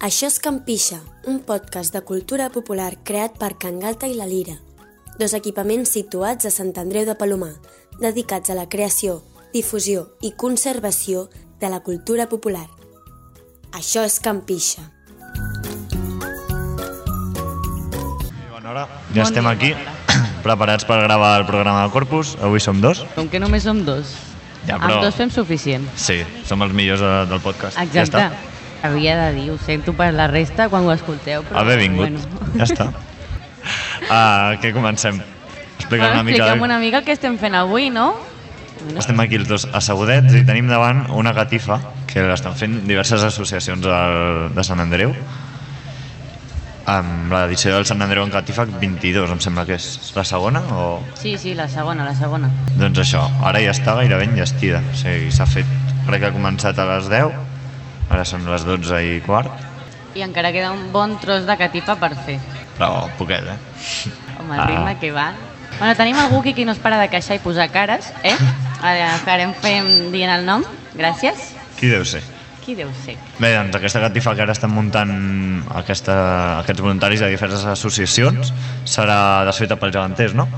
Això és Campixa, un podcast de cultura popular creat per Can Galta i la Lira, dos equipaments situats a Sant Andreu de Palomar, dedicats a la creació, difusió i conservació de la cultura popular. Això és Campixa. Bona hora, ja estem aquí, preparats per gravar el programa de Corpus. Avui som dos. Com que només som dos. Ja, però- Amb dos fem suficient. Sí, som els millors del podcast. Ja Exacte. està. Havia de dir, ho sento per la resta quan ho escolteu, però... Haver vingut. Bueno. Ja està. Uh, què comencem? Explica Bueno, una mica. expliquem una mica el que estem fent avui, no? Bueno, Estem aquí els dos assegudets i tenim davant una catifa que l'estan fent diverses associacions del, de Sant Andreu amb l'edició del Sant Andreu en Catifa 22, em sembla que és la segona o... Sí, sí, la segona, la segona. Doncs això, ara ja està gairebé enllestida. O sigui, s'ha fet, crec que ha començat a les 10, ara són les 12 i quart, I encara queda un bon tros de catifa per fer. però poquet, eh? Home, el Ah. ritme que va. Bueno, tenim algú aquí que no es para de queixar i posar cares, eh? Ara farem fem dient el nom. Gràcies. Qui deu ser? Qui deu ser? Bé, doncs aquesta catifa que ara estan muntant aquesta, aquests voluntaris de diverses associacions serà desfeta pels geganters, no?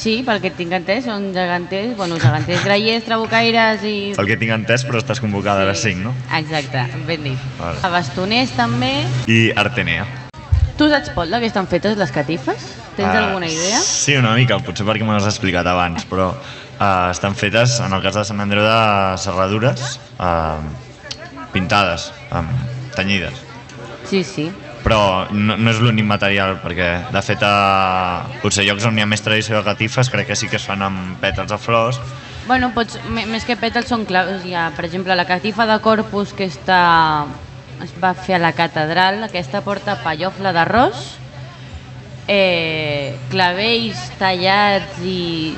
Sí, pel que tinc entès, són geganters, bueno, geganters grallers, trabucaires i... Pel que tinc entès, però estàs convocada a les 5, no? Exacte, ben dit. Vale. A bastoners també. I Artenea. Tu saps, Pol, de què estan fetes les catifes? Tens Ah, alguna idea? Sí, una mica, potser perquè me l'has explicat abans, però uh, estan fetes, en el cas de Sant Andreu, de serradures uh, pintades, um, tenyides. Sí, sí. Però no, no és l'únic material, perquè de fet a potser llocs on hi ha més tradició de catifes crec que sí que es fan amb pètals de flors. Bueno, pots, més que pètals són claus. Hi ha, per exemple, la catifa de Corpus que està, es va fer a la catedral, aquesta porta pallofla d'arròs, eh, clavells tallats i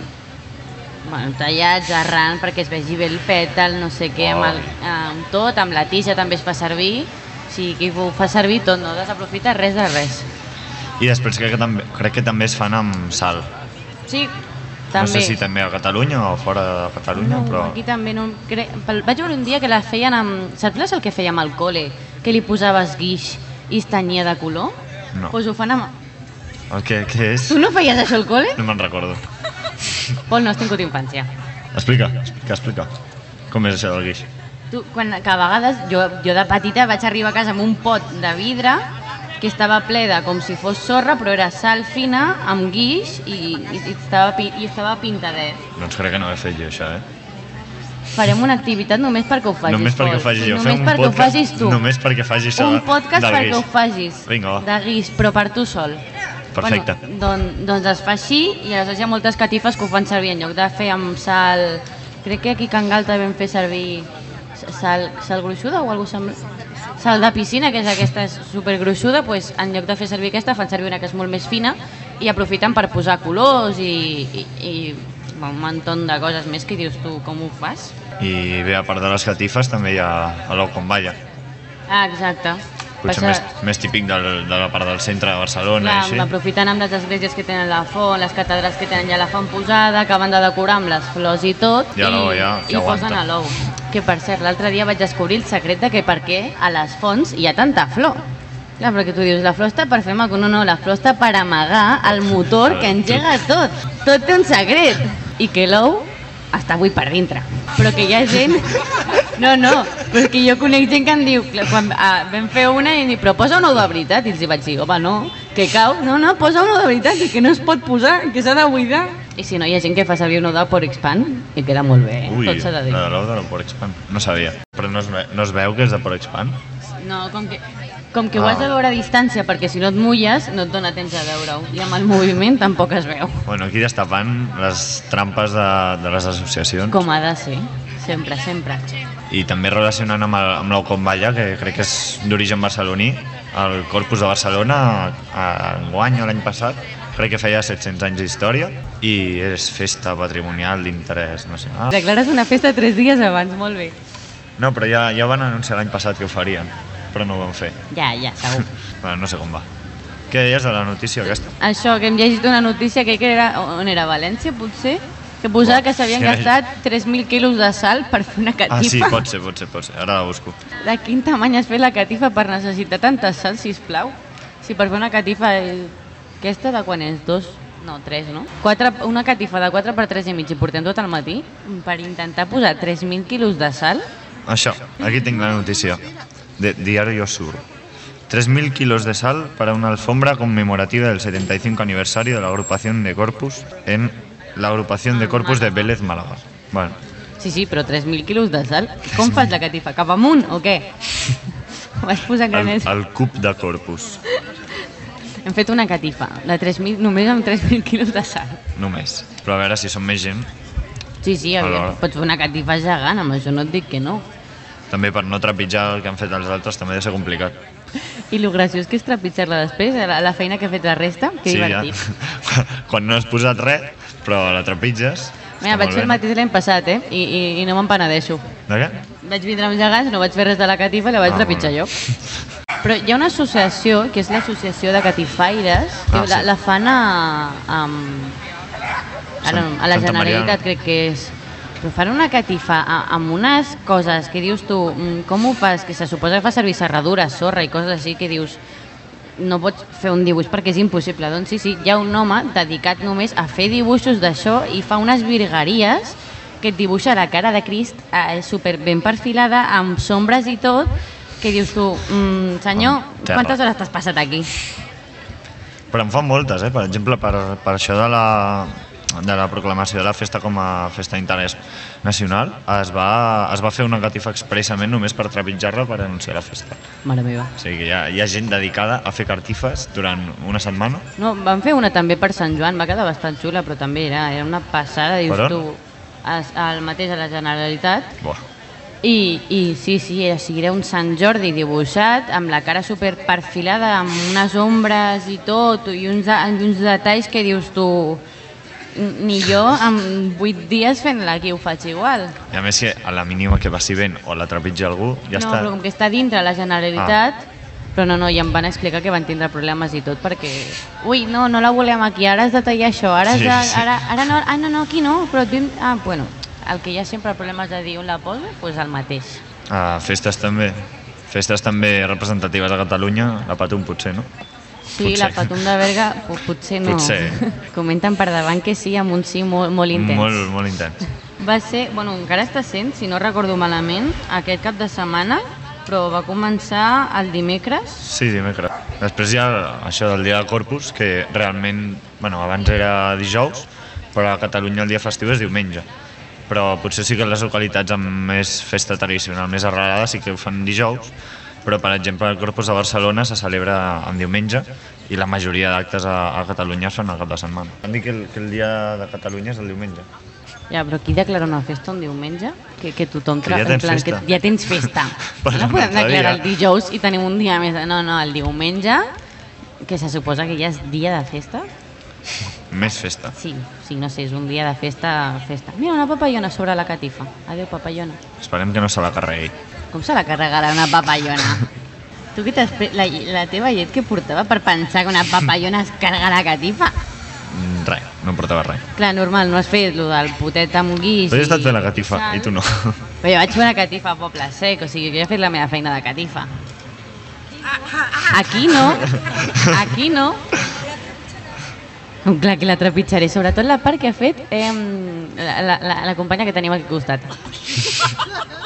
bueno, tallats arran perquè es vegi bé el pètal, no sé què, amb, el, amb tot, amb la tija també es fa servir, sigui, que ho fa servir tot, no desaprofita res de res. I després crec que també, crec que també es fan amb sal. Sí, No també. sé si també a Catalunya o fora de Catalunya, no, però... aquí també no... Cre... Vaig veure un dia que les feien amb... Saps el que fèiem al col·le? Que li posaves guix i es tenyia de color? No. Doncs ho fan amb... El que, què és? Tu no feies això al col·le? No me'n recordo. Pol, no has tingut infància. Explica, explica, explica. Com és això del guix? Tu, quan, que a vegades, jo, jo de petita vaig arribar a casa amb un pot de vidre que estava ple de com si fos sorra, però era sal fina, amb guix i, i, i, estava, i estava pintadet. Doncs crec que no he fet jo això, eh? Farem una activitat només perquè ho facis, només perquè ho faci jo. Només Fem perquè ho facis tu. Només perquè faci això un podcast perquè guix. ho facis Vinga, va. de guix, però per tu sol Perfecte. bueno, don, doncs es fa així i aleshores hi ha moltes catifes que ho fan servir en lloc de fer amb sal crec que aquí a Can Galta vam fer servir sal, sal gruixuda o alguna semblant sal de piscina, que és aquesta supergruixuda doncs en lloc de fer servir aquesta fan servir una que és molt més fina i aprofiten per posar colors i, i, i un muntó de coses més que dius tu com ho fas I bé, a part de les catifes també hi ha l'ou con balla. ah, exacte Potser Passa- més, més típic del, de la part del centre de Barcelona Clar, i així. aprofitant amb les esglésies que tenen la font, les catedrals que tenen ja la font posada, acaben de decorar amb les flors i tot, Ja i, l'ou ja- i ja posen a l'ou. Que per cert, l'altre dia vaig descobrir el secret de que per què a les fonts hi ha tanta flor. Clar, perquè tu dius, la flor està per fer maco, no, no, la flor està per amagar el motor que engega tot. Tot té un secret. I que l'ou està avui per dintre. Però que hi ha gent... No, no, però és que jo conec gent que em diu, quan ah, vam fer una i em diu, però posa un ou de veritat, i els hi vaig dir, home, no, que cau, no, no, posa un ou de veritat, i que no es pot posar, que s'ha de buidar. I si no, hi ha gent que fa servir un ou de Porexpan i queda molt bé, eh? Ui, tot s'ha de dir. de l'ou de la Porexpan. No sabia. Però no es, no es veu que és de Porexpan? No, com que, com que ho Ah. has de veure a distància, perquè si no et mulles no et dona temps de veure-ho, i amb el moviment tampoc es veu. Bueno, aquí destapant les trampes de, de les associacions. Com ha de ser, sempre, sempre. I també relacionant amb, el, amb l'ou con balla, que crec que és d'origen barceloní, el Corpus de Barcelona, enguany o l'any passat, crec que feia 700 anys d'història i és festa patrimonial d'interès nacional. Declares una festa tres dies abans, molt bé. No, però ja, ja van anunciar l'any passat que ho farien, però no ho van fer. Ja, ja, segur. Bueno, no sé com va. Què deies de la notícia aquesta? Això, que hem llegit una notícia que, era, on era, València, potser? que posava que s'havien gastat 3.000 quilos de sal per fer una catifa. Ah, sí, pot ser, pot ser, pot ser. Ara la busco. De quin tamany has fet la catifa per necessitar tanta sal, sisplau? Si per fer una catifa... eh, Aquesta de quan és? Dos? No, tres, no? Quatre, una catifa de 4 per 3 i mig i portem tot el matí per intentar posar 3.000 quilos de sal. Això, aquí tinc la notícia. De Diario Sur. 3.000 kilos de sal para una alfombra conmemorativa del 75 aniversario de la agrupación de Corpus en la agrupación de Corpus de Vélez, Málaga. Bueno, Sí, sí, però 3.000 quilos de sal. Com fas la catifa? Cap amunt o què? Vas posar el, graners. el cub de Corpus, Hem fet una catifa de 3.000, només amb 3.000 quilos de sal. només. Però a veure si som més gent, Sí, sí, aviam, Alhora. pots fer una catifa gegant, amb això no et dic que no. També per no trepitjar el que han fet els altres també ha de ser complicat. I el graciós que és trepitjar-la després, la, la feina que ha fet la resta, que divertit. ja. Quan no has posat res, però la trepitges... Mira, vaig fer el mateix l'any passat, eh? I, i, i no me'n penedeixo. De què? Vaig vindre amb gegants, no vaig fer res de la catifa i la vaig Ah, trepitjar bueno. jo. Però hi ha una associació, que és l'associació de catifaires, que Ah, la, sí. la fan a, a, ara, no, a la Maria. Generalitat, crec que és. Però fan una catifa amb unes coses que dius tu, mm, com ho fas? Que se suposa que fa servir serradura, sorra i coses així que dius no pots fer un dibuix perquè és impossible. Doncs sí, sí, hi ha un home dedicat només a fer dibuixos d'això i fa unes virgueries que et dibuixa la cara de Crist eh, super ben perfilada, amb sombres i tot, que dius tu, mm, senyor, terra. quantes hores t'has passat aquí? Però en fan moltes, eh? Per exemple, per, per això de la, de la proclamació de la festa com a festa d'interès nacional, es va, es va fer una catifa expressament només per trepitjar-la per anunciar la festa. Mare meva. O sigui que hi ha, hi ha gent dedicada a fer catifes durant una setmana. No, van fer una també per Sant Joan, va quedar bastant xula, però també era, era una passada, dius Per on? tu, al mateix a la Generalitat, Buah. I, I sí, sí, era, sí, era un Sant Jordi dibuixat, amb la cara super perfilada, amb unes ombres i tot, i uns, uns detalls que dius tu... "N- Ni jo, amb vuit dies fent-la aquí ho faig igual. I a més, si a la mínima que passi vent o la trepitja algú, ja no, està. però com que està dintre la Generalitat, però no, no, i em van explicar que van tindre problemes i tot, perquè... Ui, no, no la volem aquí, ara has de tallar això, ara, Sí, de, sí. ara, ara no, ah, no, no, aquí no, però... din- Ah, bueno, el que hi ha sempre problemes de dir on la posa, doncs pues el mateix. A festes també. Festes també representatives a Catalunya, la Patum potser, no? Sí, Potser. la Patum de Berga, po- potser no. Potser. Comenten per davant que sí, amb un sí molt, molt intens. Molt, molt intens. Va ser, bueno, encara està sent, si no recordo malament, aquest cap de setmana, però va començar el dimecres. Sí, dimecres. Després hi ha això del dia de Corpus, que realment, bueno, abans era dijous, però a Catalunya el dia festiu és diumenge. Però potser sí que les localitats amb més festa tradicional, més arrelada, sí que ho fan dijous, però per exemple el Corpus de Barcelona se celebra en diumenge i la majoria d'actes a, a Catalunya fan al cap de setmana. Han dit que el, que el dia de Catalunya és el diumenge. Ja, però qui declara una festa un diumenge? Que, que tothom... Que ja tens plan, festa. Que ja tens festa. No podem declarar dia. el dijous i tenim un dia més. No, no, el diumenge, que se suposa que ja és dia de festa. Més festa. Sí, sí, no sé, és un dia de festa, festa. Mira, una papallona sobre la catifa. Adéu, papallona. Esperem que no se la carregui. Com se la carregarà una papallona? Tu què pre- la, la teva llet que portava per pensar que una papallona es carga la catifa? Mm, Res, no em portava res. Clar, normal, no has fet lo del potet amb guix Però he estat fent la catifa, sal. i tu no. Però jo vaig fer una catifa a Poble Sec, o sigui, jo he fet la meva feina de catifa. Aquí no, aquí no. Clar que la trepitjaré, sobretot la part que ha fet eh, la, la, la, la companya que tenim aquí al costat.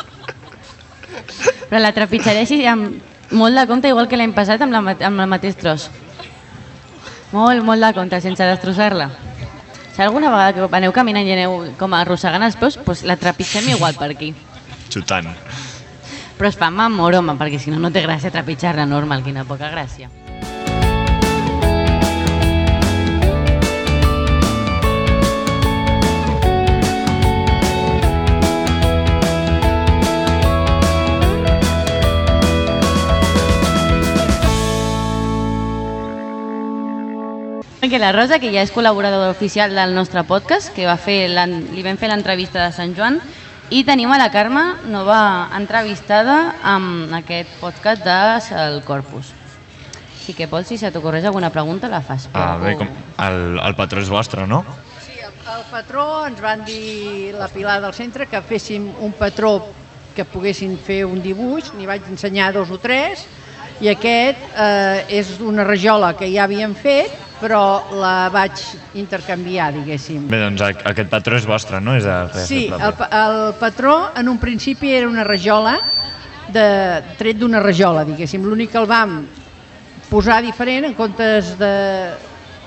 Però la trepitjaré així amb molt de compte, igual que l'any passat amb, la, amb el mateix tros. Molt, molt de compte, sense destrossar-la. Si alguna vegada que aneu caminant i aneu com arrossegant els peus, doncs la trepitgem igual per aquí. Xutant. Però es fa amb amor, home, perquè si no, no té gràcia trepitjar-la normal, quina poca gràcia. Que la Rosa, que ja és col·laboradora oficial del nostre podcast, que va fer li vam fer l'entrevista de Sant Joan, i tenim a la Carme, nova entrevistada amb aquest podcast de El Corpus. Així que, Pol, si se t'ocorreix alguna pregunta, la fas. Ah, però- bé, com el, el patró és vostre, no? El patró ens van dir la Pilar del centre que féssim un patró que poguessin fer un dibuix, n'hi vaig ensenyar dos o tres, i aquest eh, és una rajola que ja havíem fet, però la vaig intercanviar, diguéssim. Bé, doncs aquest patró és vostre, no? És de Sí, pròpia. el, el patró en un principi era una rajola, de, tret d'una rajola, diguéssim. L'únic que el vam posar diferent en comptes de...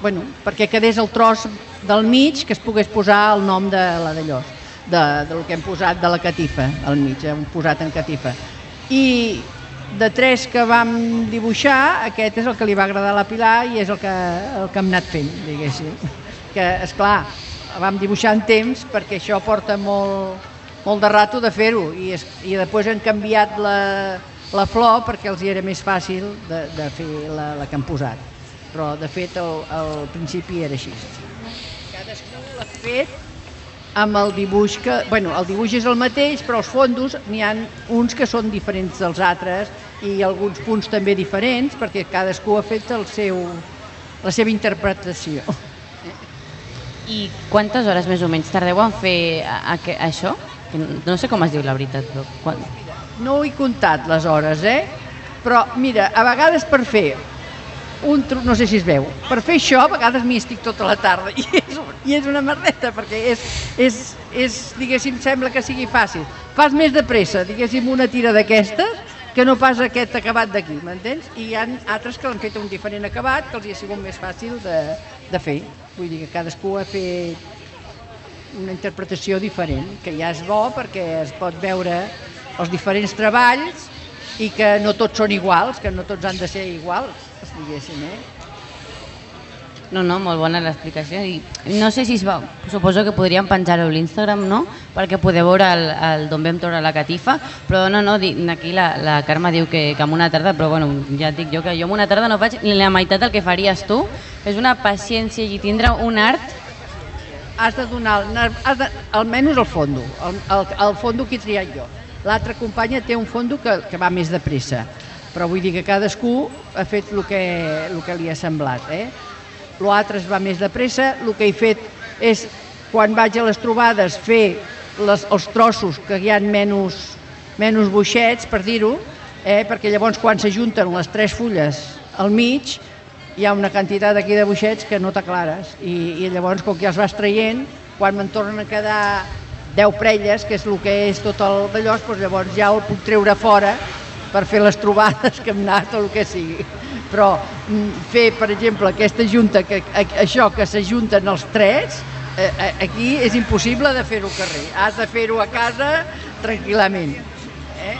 Bueno, perquè quedés el tros del mig que es pogués posar el nom de la d'allò, de, del que hem posat de la catifa al mig, hem posat en catifa. I de tres que vam dibuixar, aquest és el que li va agradar a la Pilar i és el que, el que hem anat fent, diguéssim. Que, és clar, vam dibuixar en temps perquè això porta molt, molt de rato de fer-ho i, és, i després hem canviat la, la flor perquè els hi era més fàcil de, de fer la, la que han posat. Però, de fet, al principi era així. Cadascú l'ha fet amb el dibuix que... Bueno, el dibuix és el mateix, però els fondos n'hi han uns que són diferents dels altres i alguns punts també diferents, perquè cadascú ha fet el seu, la seva interpretació. I quantes hores més o menys tardeu en fer a, a, a, això? No sé com es diu la veritat, però... Quan... No ho he comptat les hores, eh? Però, mira, a vegades per fer un truc, no sé si es veu, per fer això a vegades m'hi estic tota la tarda i és, i és una merdeta perquè és, és, és, diguéssim, sembla que sigui fàcil. Fas més de pressa, diguéssim, una tira d'aquestes que no pas aquest acabat d'aquí, m'entens? I hi ha altres que l'han fet un diferent acabat que els hi ha sigut més fàcil de, de fer. Vull dir que cadascú ha fet una interpretació diferent, que ja és bo perquè es pot veure els diferents treballs i que no tots són iguals, que no tots han de ser iguals, diguéssim, eh? No, no, molt bona l'explicació. I no sé si es va... Suposo que podríem penjar-ho a l'Instagram, no? Perquè podeu veure el, el d'on vam treure la catifa. Però no, no, aquí la, la Carme diu que, que en una tarda, però bueno, ja et dic jo que jo en una tarda no faig ni la meitat del que faries tu. És una paciència i tindre un art Has de donar, has de, almenys el fondo, el, el, el fondo que he triat jo. L'altra companya té un fondo que, que va més de pressa, però vull dir que cadascú ha fet el que, el que li ha semblat, eh? L'altre es va més de pressa, el que he fet és, quan vaig a les trobades, fer les, els trossos que hi ha menys, menys buixets, per dir-ho, eh? perquè llavors quan s'ajunten les tres fulles al mig, hi ha una quantitat aquí de buixets que no t'aclares i, i llavors com que ja els vas traient, quan me'n tornen a quedar 10 prelles, que és el que és tot el d'allò, doncs llavors ja el puc treure fora per fer les trobades anat o el que sigui. Però mm, fer, per exemple, aquesta junta, que, a- això que s'ajunten els tres, eh, eh, aquí és impossible de fer-ho al carrer. Has de fer-ho a casa tranquil·lament. Eh?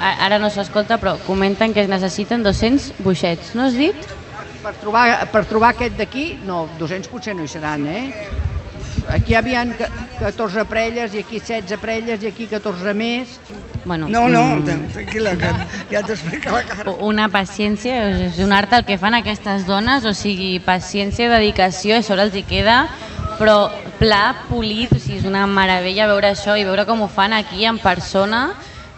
Ara no s'escolta, però comenten que es necessiten 200 buixets, no has dit? Per trobar, per trobar aquest d'aquí, no, 200 potser no hi seran, eh? Aquí hi havia 14 prelles, i aquí 16 prelles, i aquí 14 més. Bueno, No, no, mm, tranquil·la, que ja t'explica la cara. una paciència, és un art el que fan aquestes dones, o sigui, paciència, dedicació, a sobre els hi queda, però pla, polit, o sigui, és una meravella veure això i veure com ho fan aquí en persona,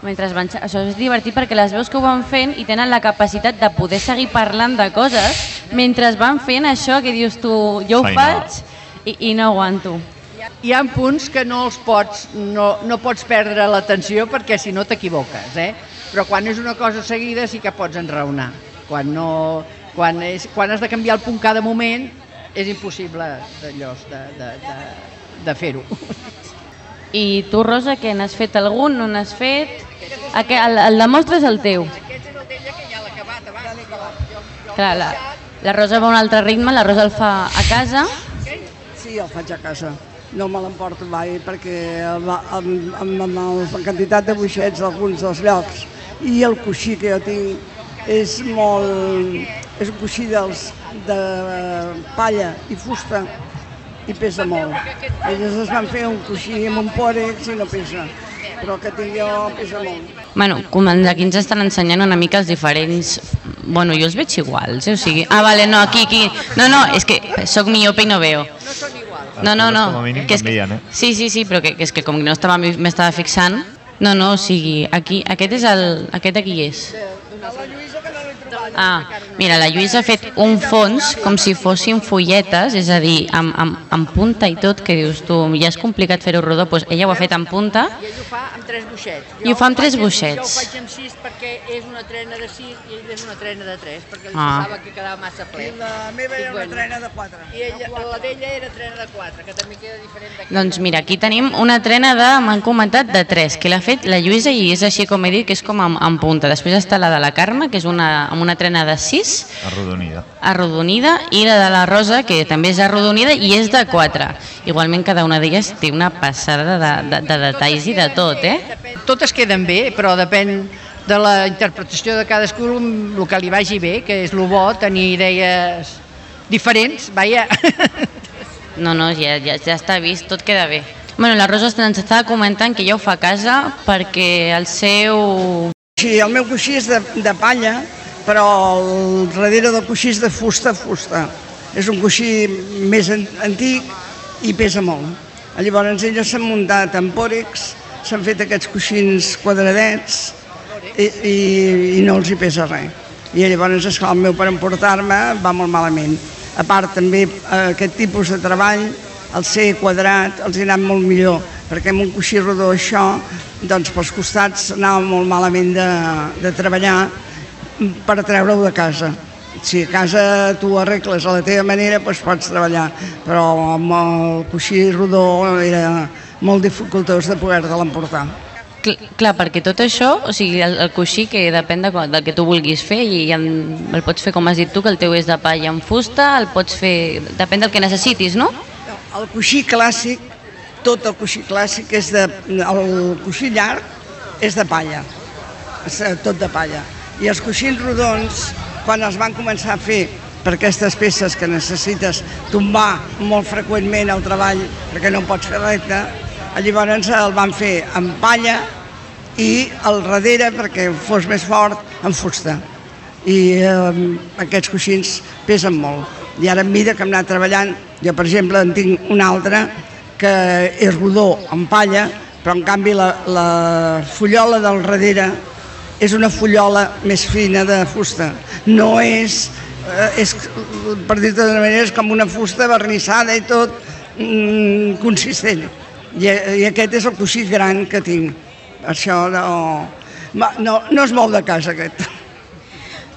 mentre van... Això és divertit perquè les veus que ho van fent i tenen la capacitat de poder seguir parlant de coses mentre van fent això que dius tu, jo ho Feina. faig i, i no aguanto. Hi ha punts que no els pots, no, no pots perdre l'atenció perquè si no t'equivoques, eh? Però quan és una cosa seguida sí que pots enraonar. Quan, no, quan, és, quan has de canviar el punt cada moment és impossible d'allò, de, de, de, de fer-ho. I tu, Rosa, que n'has fet algun, no n'has fet? Aqu- El, el de mostra és el teu. Aquest és el d'ella que ja l'ha acabat abans. Clar, la, la Rosa va a un altre ritme, la Rosa el fa a casa. Sí, el faig a casa. No me l'emporto mai perquè amb, amb, amb, amb la quantitat de buixets d'alguns dels llocs i el coixí que jo tinc és molt... és un coixí dels, de palla i fusta i pesa molt. Elles es van fer un coixí amb un pòrex i no pesa, però el que tinc jo pesa molt. Bueno, com aquí ens estan ensenyant una mica els diferents... Bueno, jo els veig iguals, eh? o sigui... Ah, vale, no, aquí, aquí... No, no, és que sóc miope i no veo. No, no, no. Com a mínim que és que, eh? sí, sí, sí, però que, que és que com que no estava m'estava fixant... No, no, o sigui, aquí, aquest és el... Aquest aquí és. Ah, mira, la Lluïsa ha fet un fons com si fossin folletes, és a dir, amb, amb, amb punta i tot, que dius tu, ja és complicat fer-ho rodó, doncs ella ho ha fet amb punta. I ell ho fa amb tres boixets. I ho fa amb tres boixets. Jo ho faig amb sis perquè és una trena de sis i ell és una trena de tres, perquè ell Ah. pensava que quedava massa ple. La meva era I una trena de quatre. I ella, la d'ella era trena de quatre, que també queda diferent d'aquí. Doncs mira, aquí tenim una trena de, m'han comentat, de 3, que l'ha fet la Lluïsa i és així com he dit, que és com amb, amb punta. Després està la de la Carme, que és una, amb una trena de 6, Arrodonida. arrodonida, i la de la Rosa, que també és arrodonida i és de 4. Igualment cada una d'elles té una passada de, de, de detalls i de tot, eh? Totes queden bé, però depèn de la interpretació de cadascú el que li vagi bé, que és el bo, tenir idees diferents, vaja. No, no, ja, ja, ja està vist, tot queda bé. Bueno, la Rosa ens estava comentant que ja ho fa a casa perquè el seu... Sí, el meu coixí és de, de palla, però el darrere del coixí és de fusta, fusta. És un coixí més an antic i pesa molt. Llavors ells s'han muntat amb pòrex, s'han fet aquests coixins quadradets i, i, i no els hi pesa res. I llavors, esclar, el meu per emportar-me va molt malament. A part, també eh, aquest tipus de treball, el ser quadrat, els ha anat molt millor, perquè amb un coixí rodó això, doncs pels costats anava molt malament de, de treballar per treure-ho de casa. Si a casa tu arregles a la teva manera, doncs pots treballar, però amb el coixí rodó era molt dificultós de poder-te l'emportar. Cl clar, perquè tot això, o sigui, el, el coixí que depèn de, del que tu vulguis fer i el, el pots fer com has dit tu, que el teu és de palla amb fusta, el pots fer, depèn del que necessitis, no? El coixí clàssic, tot el coixí clàssic és de... El coixí llarg és de palla, és eh, tot de palla. I els coixins rodons, quan els van començar a fer per aquestes peces que necessites tombar molt freqüentment al treball perquè no pots fer recte, llavors el van fer amb palla i al darrere, perquè fos més fort, amb fusta. I eh, aquests coixins pesen molt. I ara, a mesura que hem anat treballant, jo, per exemple, en tinc un altre que és rodó, amb palla, però en canvi la, la fullola del darrere és una fullola més fina de fusta. No és, eh, és per dir-ho d'una manera, és com una fusta vernissada i tot mm, consistent. I, I aquest és el coixí gran que tinc. Això no, no, no es mou de casa, aquest.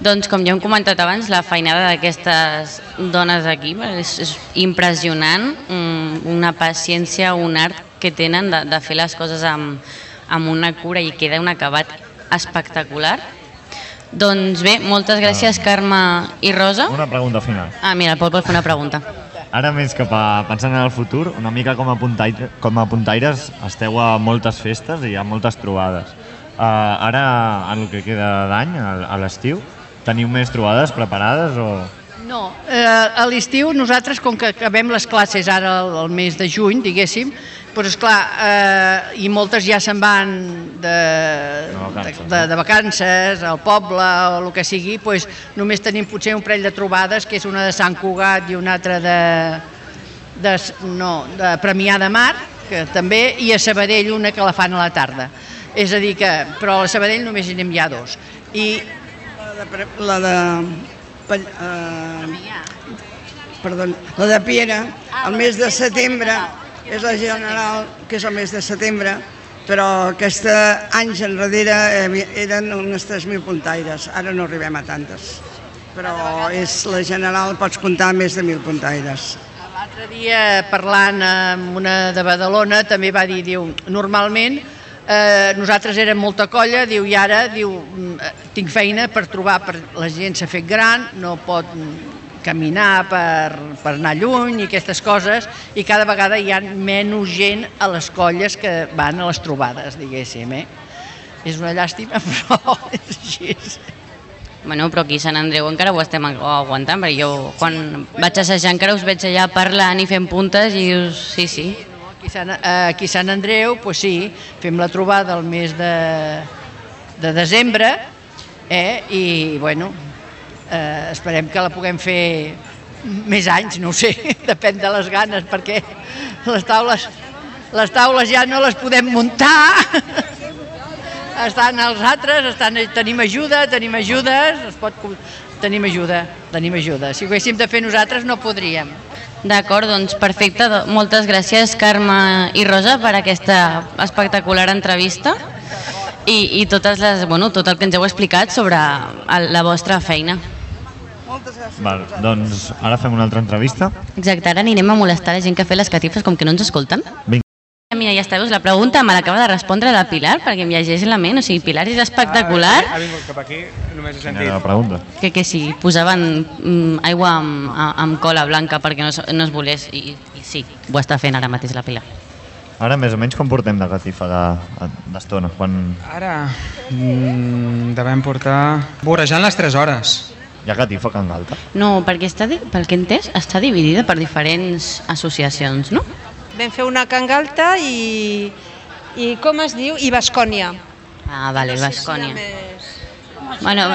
Doncs com ja hem comentat abans, la feinada d'aquestes dones aquí és, és impressionant, mm, una paciència, un art que tenen de, de fer les coses amb, amb una cura i queda un acabat espectacular. Doncs bé, moltes gràcies Carme i Rosa. Una pregunta final. Ah, mira, el Pol vol fer una pregunta. Ara més a pensant en el futur, una mica com a, puntaire, com a puntaires esteu a moltes festes i hi ha moltes trobades. Uh, ara, en el que queda d'any, a, a l'estiu, teniu més trobades preparades o...? No, eh, a l'estiu nosaltres, com que acabem les classes ara el, el mes de juny, diguéssim, doncs esclar, eh, i moltes ja se'n van de, De vacances, de, de, de vacances al poble o el que sigui, doncs només tenim potser un parell de trobades, que és una de Sant Cugat i una altra de, de, no, de Premià de Mar, que també, i a Sabadell una que la fan a la tarda. És a dir que, però a Sabadell només hi anem ja dos. I La de, la de eh, perdó, la de Piera, el mes de setembre, és la general, que és el mes de setembre, però aquest anys enrere eh, eren unes 3.000 puntaires, ara no arribem a tantes. Però és la general, pots comptar més de 1.000 puntaires. L'altre dia, parlant amb una de Badalona, també va dir, diu, normalment eh, nosaltres érem molta colla, diu, i ara, diu, mm, eh, tinc feina per trobar, per, la gent s'ha fet gran, no pot caminar per, per anar lluny i aquestes coses, i cada vegada hi ha menys gent a les colles que van a les trobades, diguéssim, eh? És una llàstima, però és així. Bueno, però aquí a Sant Andreu encara ho estem agu- aguantant, perquè jo quan vaig assajar encara us veig allà parlant i fent puntes i dius, sí, sí. Aquí Sant, eh, aquí Sant Andreu, pues sí, fem la trobada el mes de, de desembre eh, i bueno, eh, esperem que la puguem fer més anys, no sé, depèn de les ganes, perquè les taules, les taules ja no les podem muntar, estan els altres, estan, tenim ajuda, tenim ajudes, es pot, tenim ajuda, tenim ajuda. Si ho haguéssim de fer nosaltres no podríem. D'acord, doncs perfecte. Moltes gràcies, Carme i Rosa, per aquesta espectacular entrevista i, i totes les, bueno, tot el que ens heu explicat sobre la vostra feina. Val, doncs ara fem una altra entrevista. Exacte, ara anirem a molestar la gent que ha fet les catifes com que no ens escolten. Vinga. Mira, ja està, veus, la pregunta me l'acaba de respondre la Pilar, perquè em llegeix la ment, o sigui, Pilar és espectacular, Ha, ha vingut cap aquí, només he Quina sentit. la pregunta? que, que si posaven mm, aigua amb, amb cola blanca perquè no, es- no es volés, i, i sí, ho està fent ara mateix la Pilar. Ara més o menys com portem de catifa de- d'estona? Quan Ara mm, devem portar... Vorejant les 3 hores. Hi ha catifa a Can Galta? No, perquè està, pel que he entès, està dividida per diferents associacions, no? Vam fer una cangalta i, i com es diu? I Bascònia. Ah, vale, Bascònia. Més... Bueno,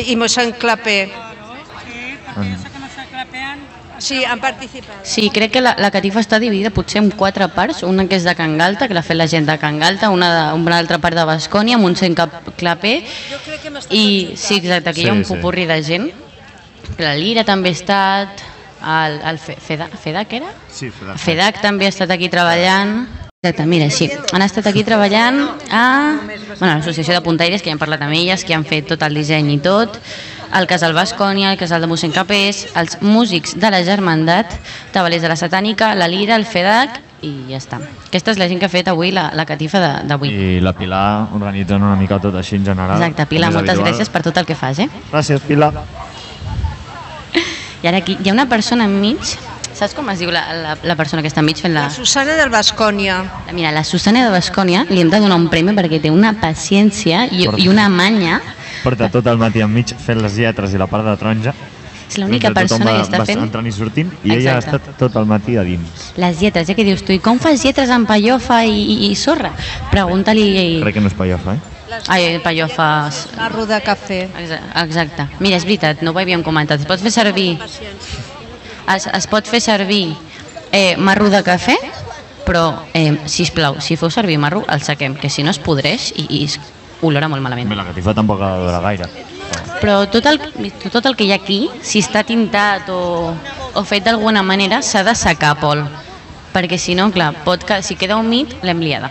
I Mossèn Clapé. Sí, han participat. sí, crec que la, la catifa està dividida potser en quatre parts, una que és de Can Galta, que l'ha fet la gent de Can Galta, una, de, una altra part de Bascònia, Montseny Cap- Clapé, i sí, exacte, aquí hi ha Sí, un sí. popurri de gent. La Lira també ha estat, el, el Fe- Fedac, Fedac era? Sí, Fedac. FEDAC també ha estat aquí treballant. Exacte, mira, sí, han estat aquí treballant a bueno, l'Associació de Puntaires, que ja hem parlat amb elles, que han fet tot el disseny i tot, el Casal Bascònia, el Casal de mossèn Capés, els músics de la Germandat, Tabalers de la Satànica, la Lira, el FEDAC, i ja està. Aquesta és la gent que ha fet avui la, la catifa de- d'avui. I la Pilar organitzant una mica tot així en general. Exacte, Pilar, moltes habitual. gràcies per tot el que fas, eh? Gràcies, Pilar. I ara aquí hi ha una persona enmig, saps com es diu la, la, la persona que està enmig fent la... La Susana del Bascònia. Mira, la Susana de Bascònia li hem de donar un premi perquè té una paciència i, i una manya. Porta tot el matí enmig fent les lletres i la part de taronja. És l'única tothom persona va, que està fent entrant i sortint i ella ha Exacte. estat tot el matí a dins. les lletres. Ja que dius tu, i com fas lletres amb pallofa i, i, i sorra? Pregunta-li... Crec que no és pallofa, eh? Ai, pallofes... Marro de cafè. Exa- Exacte. Mira, és veritat, no ho havíem comentat. Es pot fer servir... Es, es pot fer servir eh, marro de cafè, però, eh, sisplau, si feu servir marro, el saquem, que si no es podreix i, i es olora molt malament. Bé, la catifa tampoc ha de durar gaire. Però tot el, tot el que hi ha aquí, si està tintat o, o fet d'alguna manera, s'ha de secar, Pol. Perquè si no, clar, pot que, si queda humit, l'hem liada.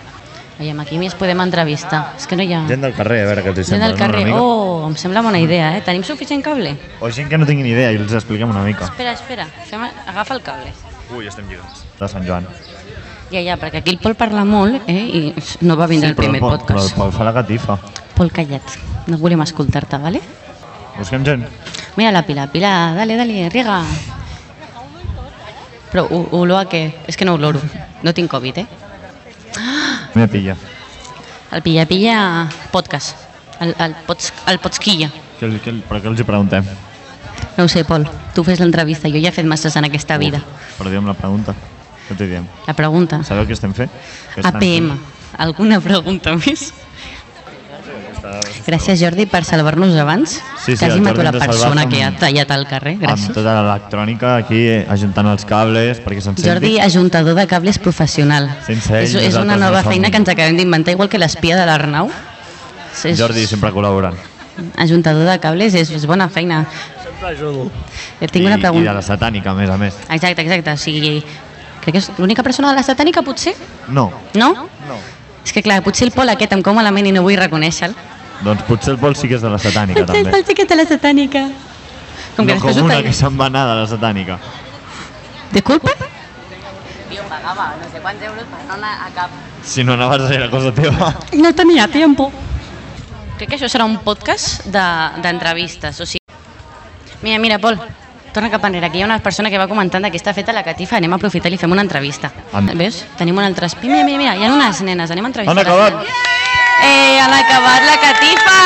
Veiem, aquí més podem entrevistar. És que no hi ha... Gent del carrer, a veure què els hi Gent sembla. del no, carrer. mica? Oh, em sembla bona idea, eh? Tenim suficient cable? O gent que no tinguin idea i els expliquem una mica. Espera, espera. Fem, agafa el cable. Ui, estem lligats. De Sant Joan. Ja, ja, perquè aquí el Pol parla molt, eh? I no va vindre el però primer el Pol- Però podcast. el Pol fa la catifa. Pol, calla't. No volem escoltar-te, vale? Busquem gent. Mira la Pilar, Pilar, dale, dale, riega. Però olor a què? És que no oloro. No tinc Covid, eh? Mira, pilla. El Pilla Pilla podcast. El, el, pots, el Potsquilla. Que, que, però què els hi preguntem? No ho sé, Pol. Tu fes l'entrevista. Jo ja he fet masses en aquesta vida. Uf, però diem la pregunta. Què t'hi diem? La pregunta. Sabeu què estem fent? Què estan APM. Alguna pregunta més? Gràcies, Jordi, per salvar-nos abans. Sí, sí, Quasi mato la persona que ha amb- tallat al carrer. Amb Gràcies. tota l'electrònica aquí ajuntant els cables perquè se'n senti. Jordi, ajuntador de cables professional. Sense ell, és, és una nova no som- feina que ens acabem d'inventar, igual que l'espia de l'Arnau. És, Jordi sempre col·laborant. Ajuntador de cables és, és bona feina. Sempre ajudo. Eh, Tinc una I, I de pregunta. la satànica, a més a més. Exacte, exacte. O sigui, crec que és l'única persona de la satànica, potser? No, No? no. És que clar, potser el Pol aquest em cau malament i no vull reconèixer-lo. Doncs potser el Pol sí que és de la satànica, Potser el també. Pol sí que és de la satànica. Com que no com una que se'n va anar de la satànica. Disculpa? Jo pagava no sé quants euros per no anar a cap... Si no anaves a ser la cosa teva. No tenia tiempo. Crec que això serà un podcast de- d'entrevistes, o sigui... Mira, mira, Pol, torna cap enrere. Aquí hi ha una persona que va comentant que està feta la catifa, anem a aprofitar i li fem una entrevista. Am- Veus? Tenim un altre espi. Mira, mira, mira, hi ha unes nenes, anem a entrevistar. Han acabat. Eh, han acabat la catifa!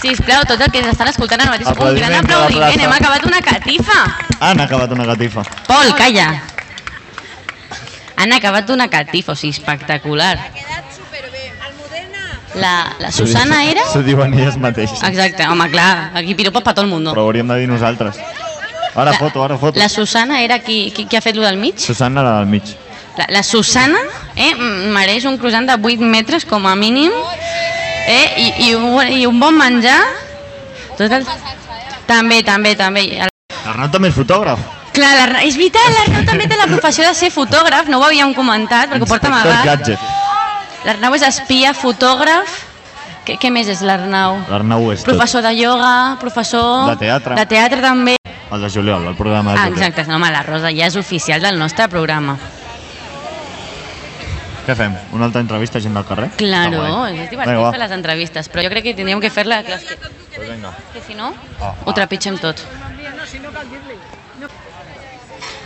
Sisplau, tots els que ens estan escoltant ara mateix, un gran Aplaudiment hem acabat una catifa! Han acabat una catifa. Pol, calla! Han acabat una catifa, o sigui, espectacular. La, la Susana era... S'ho diuen elles mateixes. Exacte, home, clar, aquí piropos per tot el món. Però hauríem de dir nosaltres. Ara foto, ara foto. La Susana era qui, qui, qui ha fet lo del mig? Susana, la del mig. La, la Susana eh, mereix un croissant de 8 metres com a mínim Eh? I, i, un, I un bon menjar. Tot el... També, també, també. L'Arnau també és fotògraf. Clar, és veritat, l'Arnau també té la professió de ser fotògraf, no ho havíem comentat, perquè ho porta amagat. Gadget. L'Arnau és espia, fotògraf... Què, què més és l'Arnau? L'Arnau és tot. Professor de ioga, professor... De teatre. De teatre també. El de juliol, el programa de Ah, juliol. exacte, no, home, la Rosa ja és oficial del nostre programa. Què fem? Una altra entrevista a gent del carrer? Claro, Ah, és divertit Vinga, va. fer les entrevistes, però jo crec que tindríem que fer-la... Que, Pues que si no, Ah, ho trepitgem tot.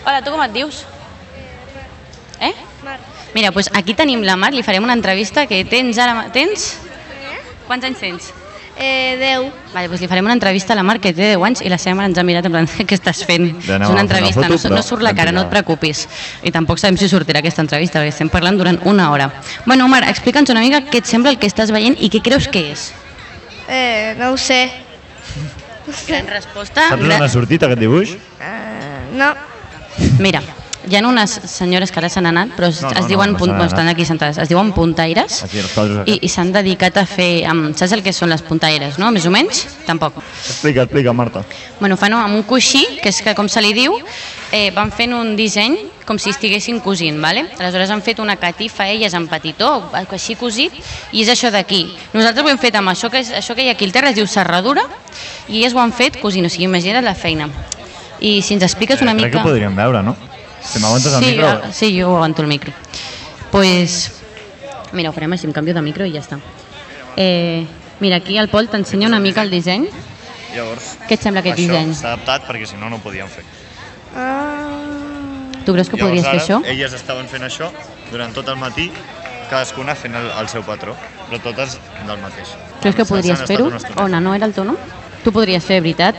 Hola, tu com et dius? Eh? Mar. Mira, doncs aquí tenim la Mar, li farem una entrevista que tens ara... Tens? Quants anys tens? Eh, 10. Vale, doncs li farem una entrevista a la Mar que té 10 anys i la seva mare ens ha mirat en plan, què estàs fent? És una entrevista, foto, no, no surt la cara, no et preocupis. I tampoc sabem si sortirà aquesta entrevista, perquè estem parlant durant una hora. Bueno, Mar, explica'ns una mica què et sembla el que estàs veient i què creus que és. Eh, no ho sé. En resposta... Saps on ha sortit aquest dibuix? Eh, no. Mira, hi ha unes senyores que ara s'han anat, però es, No, no, es diuen, no punt, estan aquí sentades, es diuen puntaires i, i s'han dedicat a fer, amb, saps el que són les puntaires, no? Més o menys? Tampoc. Explica, explica, Marta. Bueno, fan amb un coixí, que és que com se li diu, eh, van fent un disseny com si estiguessin cosint, ¿vale? aleshores han fet una catifa elles en petitó, així cosit, i és això d'aquí. Nosaltres ho hem fet amb això que, és, això que hi ha aquí al terra, es diu serradura, i elles ho han fet cosint, o sigui, imagina't la feina. I si ens expliques una Eh, Crec mica... que podríem veure, no? Si m'aguantes el sí, micro... ah, sí, jo aguanto el micro. Pues, mira, ho farem així, em canvio de micro i ja està. Eh, mira, aquí el Pol t'ensenya una mica el disseny. Llavors, Què et sembla aquest això disseny? s'ha adaptat perquè si no, no ho podíem fer. Ah, Tu creus que podries fer això? elles estaven fent això durant tot el matí, cadascuna fent el, el seu patró, però totes del mateix. Creus que podries fer-ho? estoneta. Ona, no era el tono? Tu podries fer, veritat?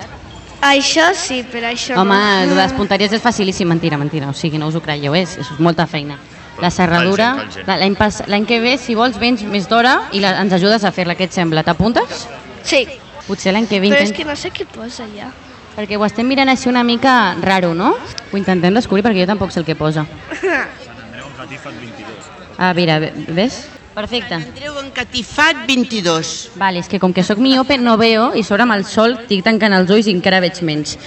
Això sí, però això Home, no. les punteries és facilíssim, mentira, mentira, o sigui, no us ho creieu, és, és molta feina. La serradura, l'any que ve, si vols, vens més d'hora i la, ens ajudes a fer-la, què et sembla? T'apuntes? Sí, Potser l'any que ve però és que no sé què posa allà. Perquè ho estem mirant així una mica raro, no? Ho intentem descobrir perquè jo tampoc sé el que posa. Ah, mira, ve- ves? Perfecte. Andreu Encatifat 22. Vale, és que com que sóc miope no veo i sobre amb el sol estic tancant els ulls i encara veig menys.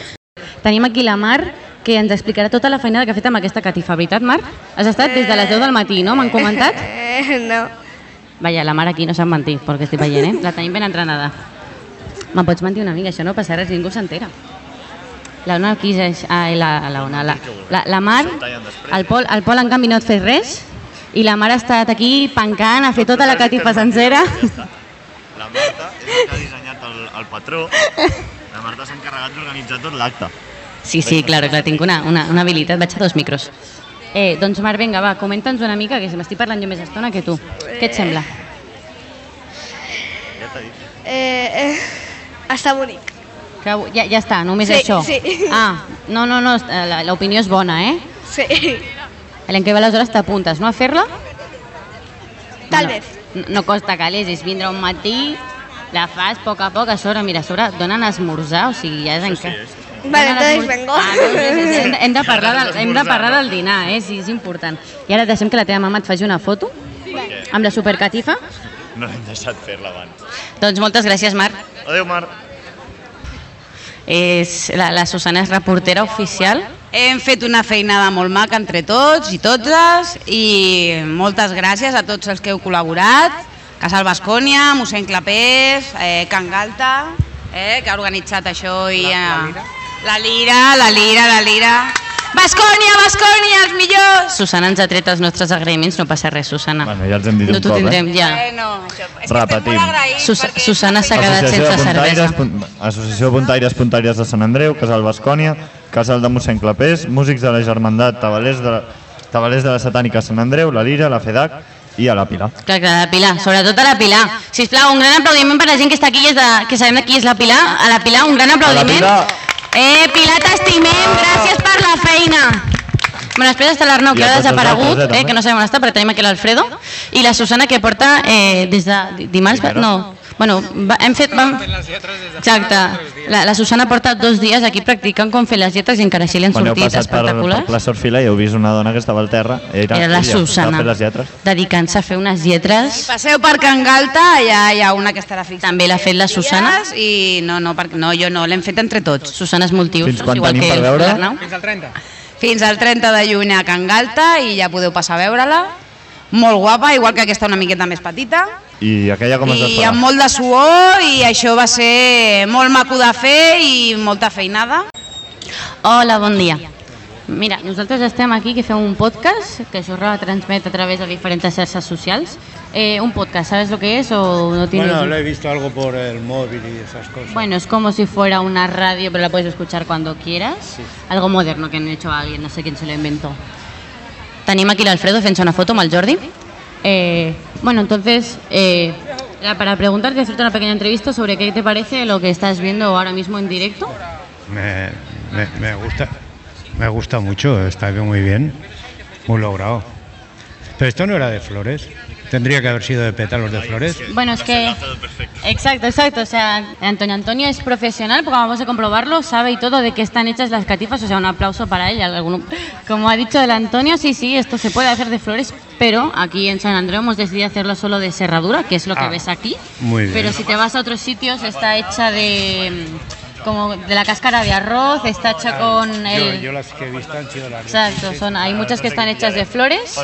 Tenim aquí la Mar que ens explicarà tota la feinada que ha fet amb aquesta catifa, veritat, Mar? Has estat des de les 10 del matí, no? M'han comentat? Eh, no. Vaja, la Mar aquí no sap mentir, perquè estic veient, eh? La tenim ben entrenada. Me'n pots mentir una mica, això no passa res, ningú s'entera. La Ona aquí és... Ah, la, la, Ona, la, la, la Mar, el Pol, el Pol en canvi no et fet res, i la Mar ha estat aquí pancant, ha fet tota la catifa sencera. La Marta és la que ha dissenyat el, el patró. La Marta s'ha encarregat d'organitzar tot l'acte. Sí, sí, claro, clar, tinc una, una, una habilitat, vaig a dos micros. Eh, doncs Marc, vinga, va, comenta'ns una mica, que m'estic parlant jo més estona que tu. Què et sembla? Ja t'ha dit. Eh, eh, està bonic. Que, ja, ja està, només Sí, això? sí. Ah, no, no, no, la- l'opinió és bona, eh? Sí, L'any que ve aleshores t'apuntes, no, a fer-la? tal no, vez. No, no costa calés, és vindre un matí, la fas a poc a poc, a sobre, mira, a sobre donen a esmorzar, o sigui, ja és encara... Vale, entonces vengo. Ah, no, hem, hem, de parlar del, hem de parlar del dinar, eh? Sí, és important. I ara deixem que la teva mama et faci una foto amb la supercatifa. No hem deixat fer-la abans. Doncs moltes gràcies, Marc. Adéu, Marc. És, la, la Susana és reportera oficial. Hem fet una feinada molt maca entre tots i totes i moltes gràcies a tots els que heu col·laborat. Casal Bascònia, mossèn Clapés, eh, Can Galta, eh, que ha organitzat això i... Eh, la Lira, la Lira, la Lira. Bascònia, Bascònia, els millors! Susana ens ha tret els nostres agraïments, no passa res, Susana. Bueno, ja els hem dit no un cop, eh? tindrem, ja. Bueno, això, és que estem Repetim. Sus Susana s'ha quedat de sense Puntaires, cervesa. Associació Puntaires Puntàries de Sant Andreu, Casal Bascònia, Casal de mossèn Clapés, músics de la Germandat, tabalers de la, tabalers de la Satànica Sant Andreu, la Lira, la FEDAC i a la Pilar. Clar, clar, la Pilar, sobretot a la Pilar. Sisplau, un gran aplaudiment per la gent que està aquí, i és de, que sabem de qui és la Pilar. A la Pilar, un gran aplaudiment. Pilar. Eh, Pilar, t'estimem, gràcies per la feina. Bueno, després està l'Arnau, que a ha desaparegut, eh, eh, que no sabem on està, però tenim aquí l'Alfredo, i la Susana, que porta eh, des de di- dimarts, no, Bueno, va, hem fet... Vam... Exacte. La, la Susana porta dos dies aquí practicant com fer les lletres i encara així li han Quan heu sortit passat per, per plaça Orfila i heu vist una dona que estava al terra, era, Era la ella, Susana. Dedicant-se a fer unes lletres. Passeu per Can Galta, allà hi ha una que estarà fixa. També l'ha fet la Susana. I no, no, perquè, no jo no, l'hem fet entre tots. Susana és multius, Fins quan igual tenim que per veure? Fins al 30. Fins al 30 de juny a Can Galta i ja podeu passar a veure-la. Molt guapa, igual que aquesta una miqueta més petita. I aquella com es I desfarà? amb molt de suor i això va ser molt maco de fer i molta feinada. Hola, bon dia. Mira, nosaltres estem aquí que fem un podcast que això es retransmet a través de diferents xarxes socials. Eh, un podcast, ¿sabes lo que es o no tienes? Bueno, lo he visto algo por el móvil y esas cosas. Bueno, es como si fuera una radio, pero la puedes escuchar cuando quieras. Algo moderno que han hecho alguien, no sé quién se lo inventó. Tenim aquí l'Alfredo fent una foto amb el Jordi. Eh, bueno, entonces, eh, para preguntarte, hacerte una pequeña entrevista sobre qué te parece lo que estás viendo ahora mismo en directo. Me, me, me gusta, me gusta mucho, está muy bien, muy logrado. Pero esto no era de flores, tendría que haber sido de pétalos de flores. Bueno, es que... Exacto, exacto. O sea, Antonio Antonio es profesional, porque vamos a comprobarlo, sabe y todo de qué están hechas las catifas. O sea, un aplauso para ella. Alguno- Como ha dicho el Antonio, sí, sí, esto se puede hacer de flores, pero aquí en San Andreu hemos decidido hacerlo solo de serradura, que es lo que Ah, ves aquí. muy bien. Pero si te vas a otros sitios, está hecha de... como de la cáscara de arroz, está hecha con Yo, el... yo las que he visto han sido las Exacto, son, hay muchas que están hechas de flores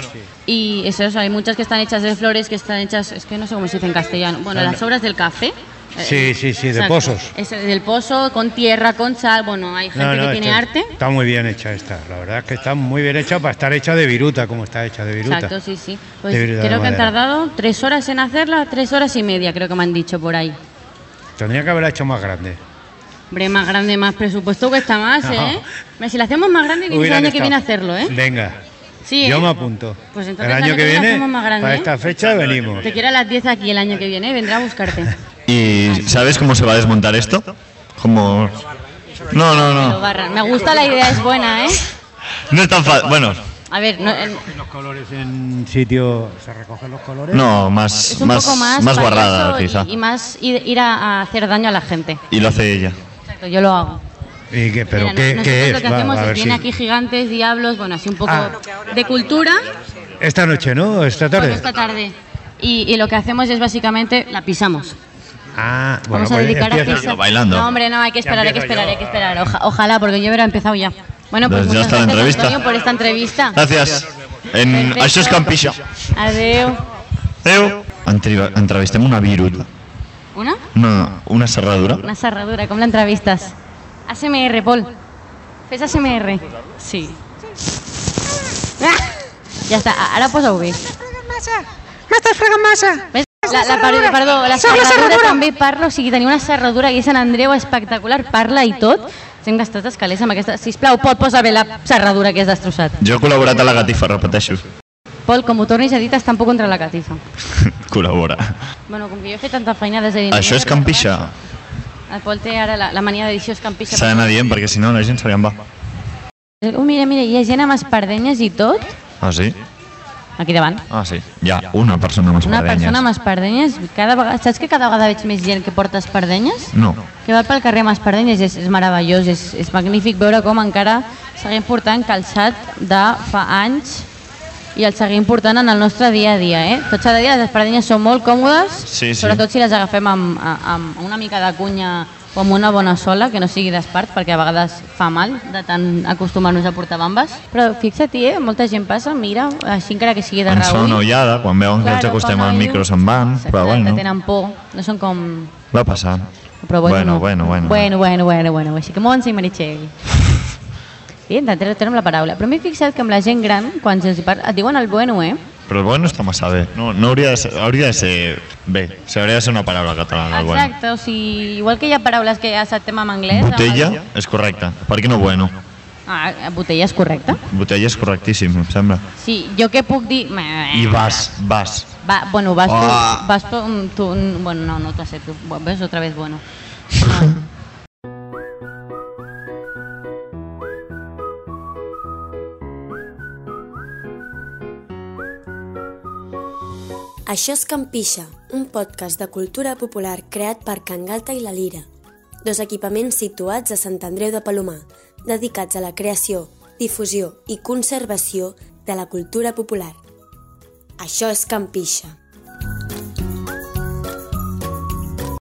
y eso, eso, hay muchas que están hechas de flores, que están hechas, es que no sé cómo se dice en castellano, bueno, las obras del café. eh, Sí, sí, sí, de exacto, pozos. Es del pozo, con tierra, con sal, bueno, hay gente No, no, que tiene arte. Está muy bien hecha esta, la verdad es que está muy bien hecha para estar hecha de viruta, como está hecha de viruta. Exacto, sí, sí. Pues creo que han tardado tres horas en hacerla, tres horas y media, creo que me han dicho por ahí. Tendría que haberla hecho más grande. Hombre, más grande, más presupuesto cuesta más, No. ¿eh? Hombre, Si la hacemos más grande, vienes el año que viene a hacerlo, ¿eh? Venga, Sí, yo ¿eh? me apunto. Pues el entonces año que viene, hacemos más grande, para ¿eh? esta fecha, venimos. Te quiero a las 10 aquí el año que viene, vendrá a buscarte. ¿Y sabes cómo se va a desmontar esto? Como... No, no, no. Me gusta la idea, es buena, ¿eh? No es tan fácil. Bueno, A ver, no, en- Los colores en sitio, ¿se recogen los colores? no, más, es un más, poco más, más guarrada, quizá. y, y más ir, ir a, a hacer daño a la gente. Y lo hace ella. Exacto, yo lo hago. ¿Y qué, pero Mira, qué, nosotros qué lo es? que Va, hacemos a es ver viene si- aquí gigantes, diablos, bueno, así un poco Ah. de cultura, Esta noche, ¿no? Esta bueno, tarde. esta tarde. Y, y lo que hacemos es básicamente la pisamos. Ah, bueno, Vamos a pues dedicar a empieza. pisar. Bailando. No, hombre, no, hay que esperar, hay que esperar, yo. hay que esperar. Oja- ojalá, porque yo hubiera empezado ya. Bueno, pues ja muchas gracias, l'entrevista. Antonio, por esta entrevista. Gràcies. En... Perfecto. Això és Campixa. Adeu. Entrev- Entrevistem una viruta. Una? Una, una serradura. Una serradura, com l'entrevistes? ASMR, Pol. Fes ASMR. Sí. Ah! Ja està, a- ara posa-ho bé. M'estàs fregant massa. Ves? La, la, perdó, perdó, la la serradura també parla, o sigui, tenia una serradura aquí a Sant Andreu espectacular, parla i tot. Hem gastat els calés amb aquesta... Sisplau, Pol, posa bé la serradura que has destrossat. Jo he col·laborat a la Gatifa, repeteixo. Pol, com ho tornis a dir, t'està un poc contra la catifa. Col·labora. Bueno, com que jo he fet tanta feina des de Això és Campixa. El Pol té ara la, la mania d'edició és campixa. S'ha d'anar dient perquè si no la gent se li en va. Oh, mira, mira, hi ha gent amb espardenyes i tot. Ah, sí? Aquí davant. Ah, sí. Hi ha una persona amb Una espardenyes. persona amb espardenyes, cada vegada, saps que cada vegada veig més gent que porta espardenyes? No. Que va pel carrer amb espardenyes, és, és meravellós, és, és magnífic veure com encara seguim portant calçat de fa anys i el seguim portant en el nostre dia a dia. Eh? Tot s'ha de dir, les espardenyes són molt còmodes, Sí, sí. sobretot si les agafem amb, amb una mica de cunya o amb una bona sola, que no sigui d'espart, perquè a vegades fa mal de tant acostumar-nos a portar bambes. Però fixa't, eh? molta gent passa, mira, així encara que sigui de Ens fa reüll. una ullada, quan veuen que ens Claro, acostem al micro se'n van, però Exacte, bueno, tenen por, no són com... va passar. Però bueno, bueno, no. bueno, bueno. Bueno, bueno, bueno, bueno. Així que Montse i Meritxell. Bé, intentaré treure la paraula. Però m'he fixat que amb la gent gran, quan se'ls hi parla, et diuen el bueno, eh? Però el bueno està massa bé. No, no hauria, de ser, hauria de ser bé. O sigui, hauria de ser una paraula catalana, el bueno. Exacte, o sigui, igual que hi ha paraules que ja acceptem en anglès... amb Botella el- és correcte. Per què no bueno? Ah, botella és correcte. Botella és correctíssim, em sembla. Sí, jo què puc dir... I vas, vas. Va, bueno, vas tu, Ah. vas tu, tu, bueno, no, no t'ho acepto. Ves otra vez bueno. Això és Campixa, un podcast de cultura popular creat per Can Galta i la Lira, dos equipaments situats a Sant Andreu de Palomar, dedicats a la creació, difusió i conservació de la cultura popular. Això és Campixa.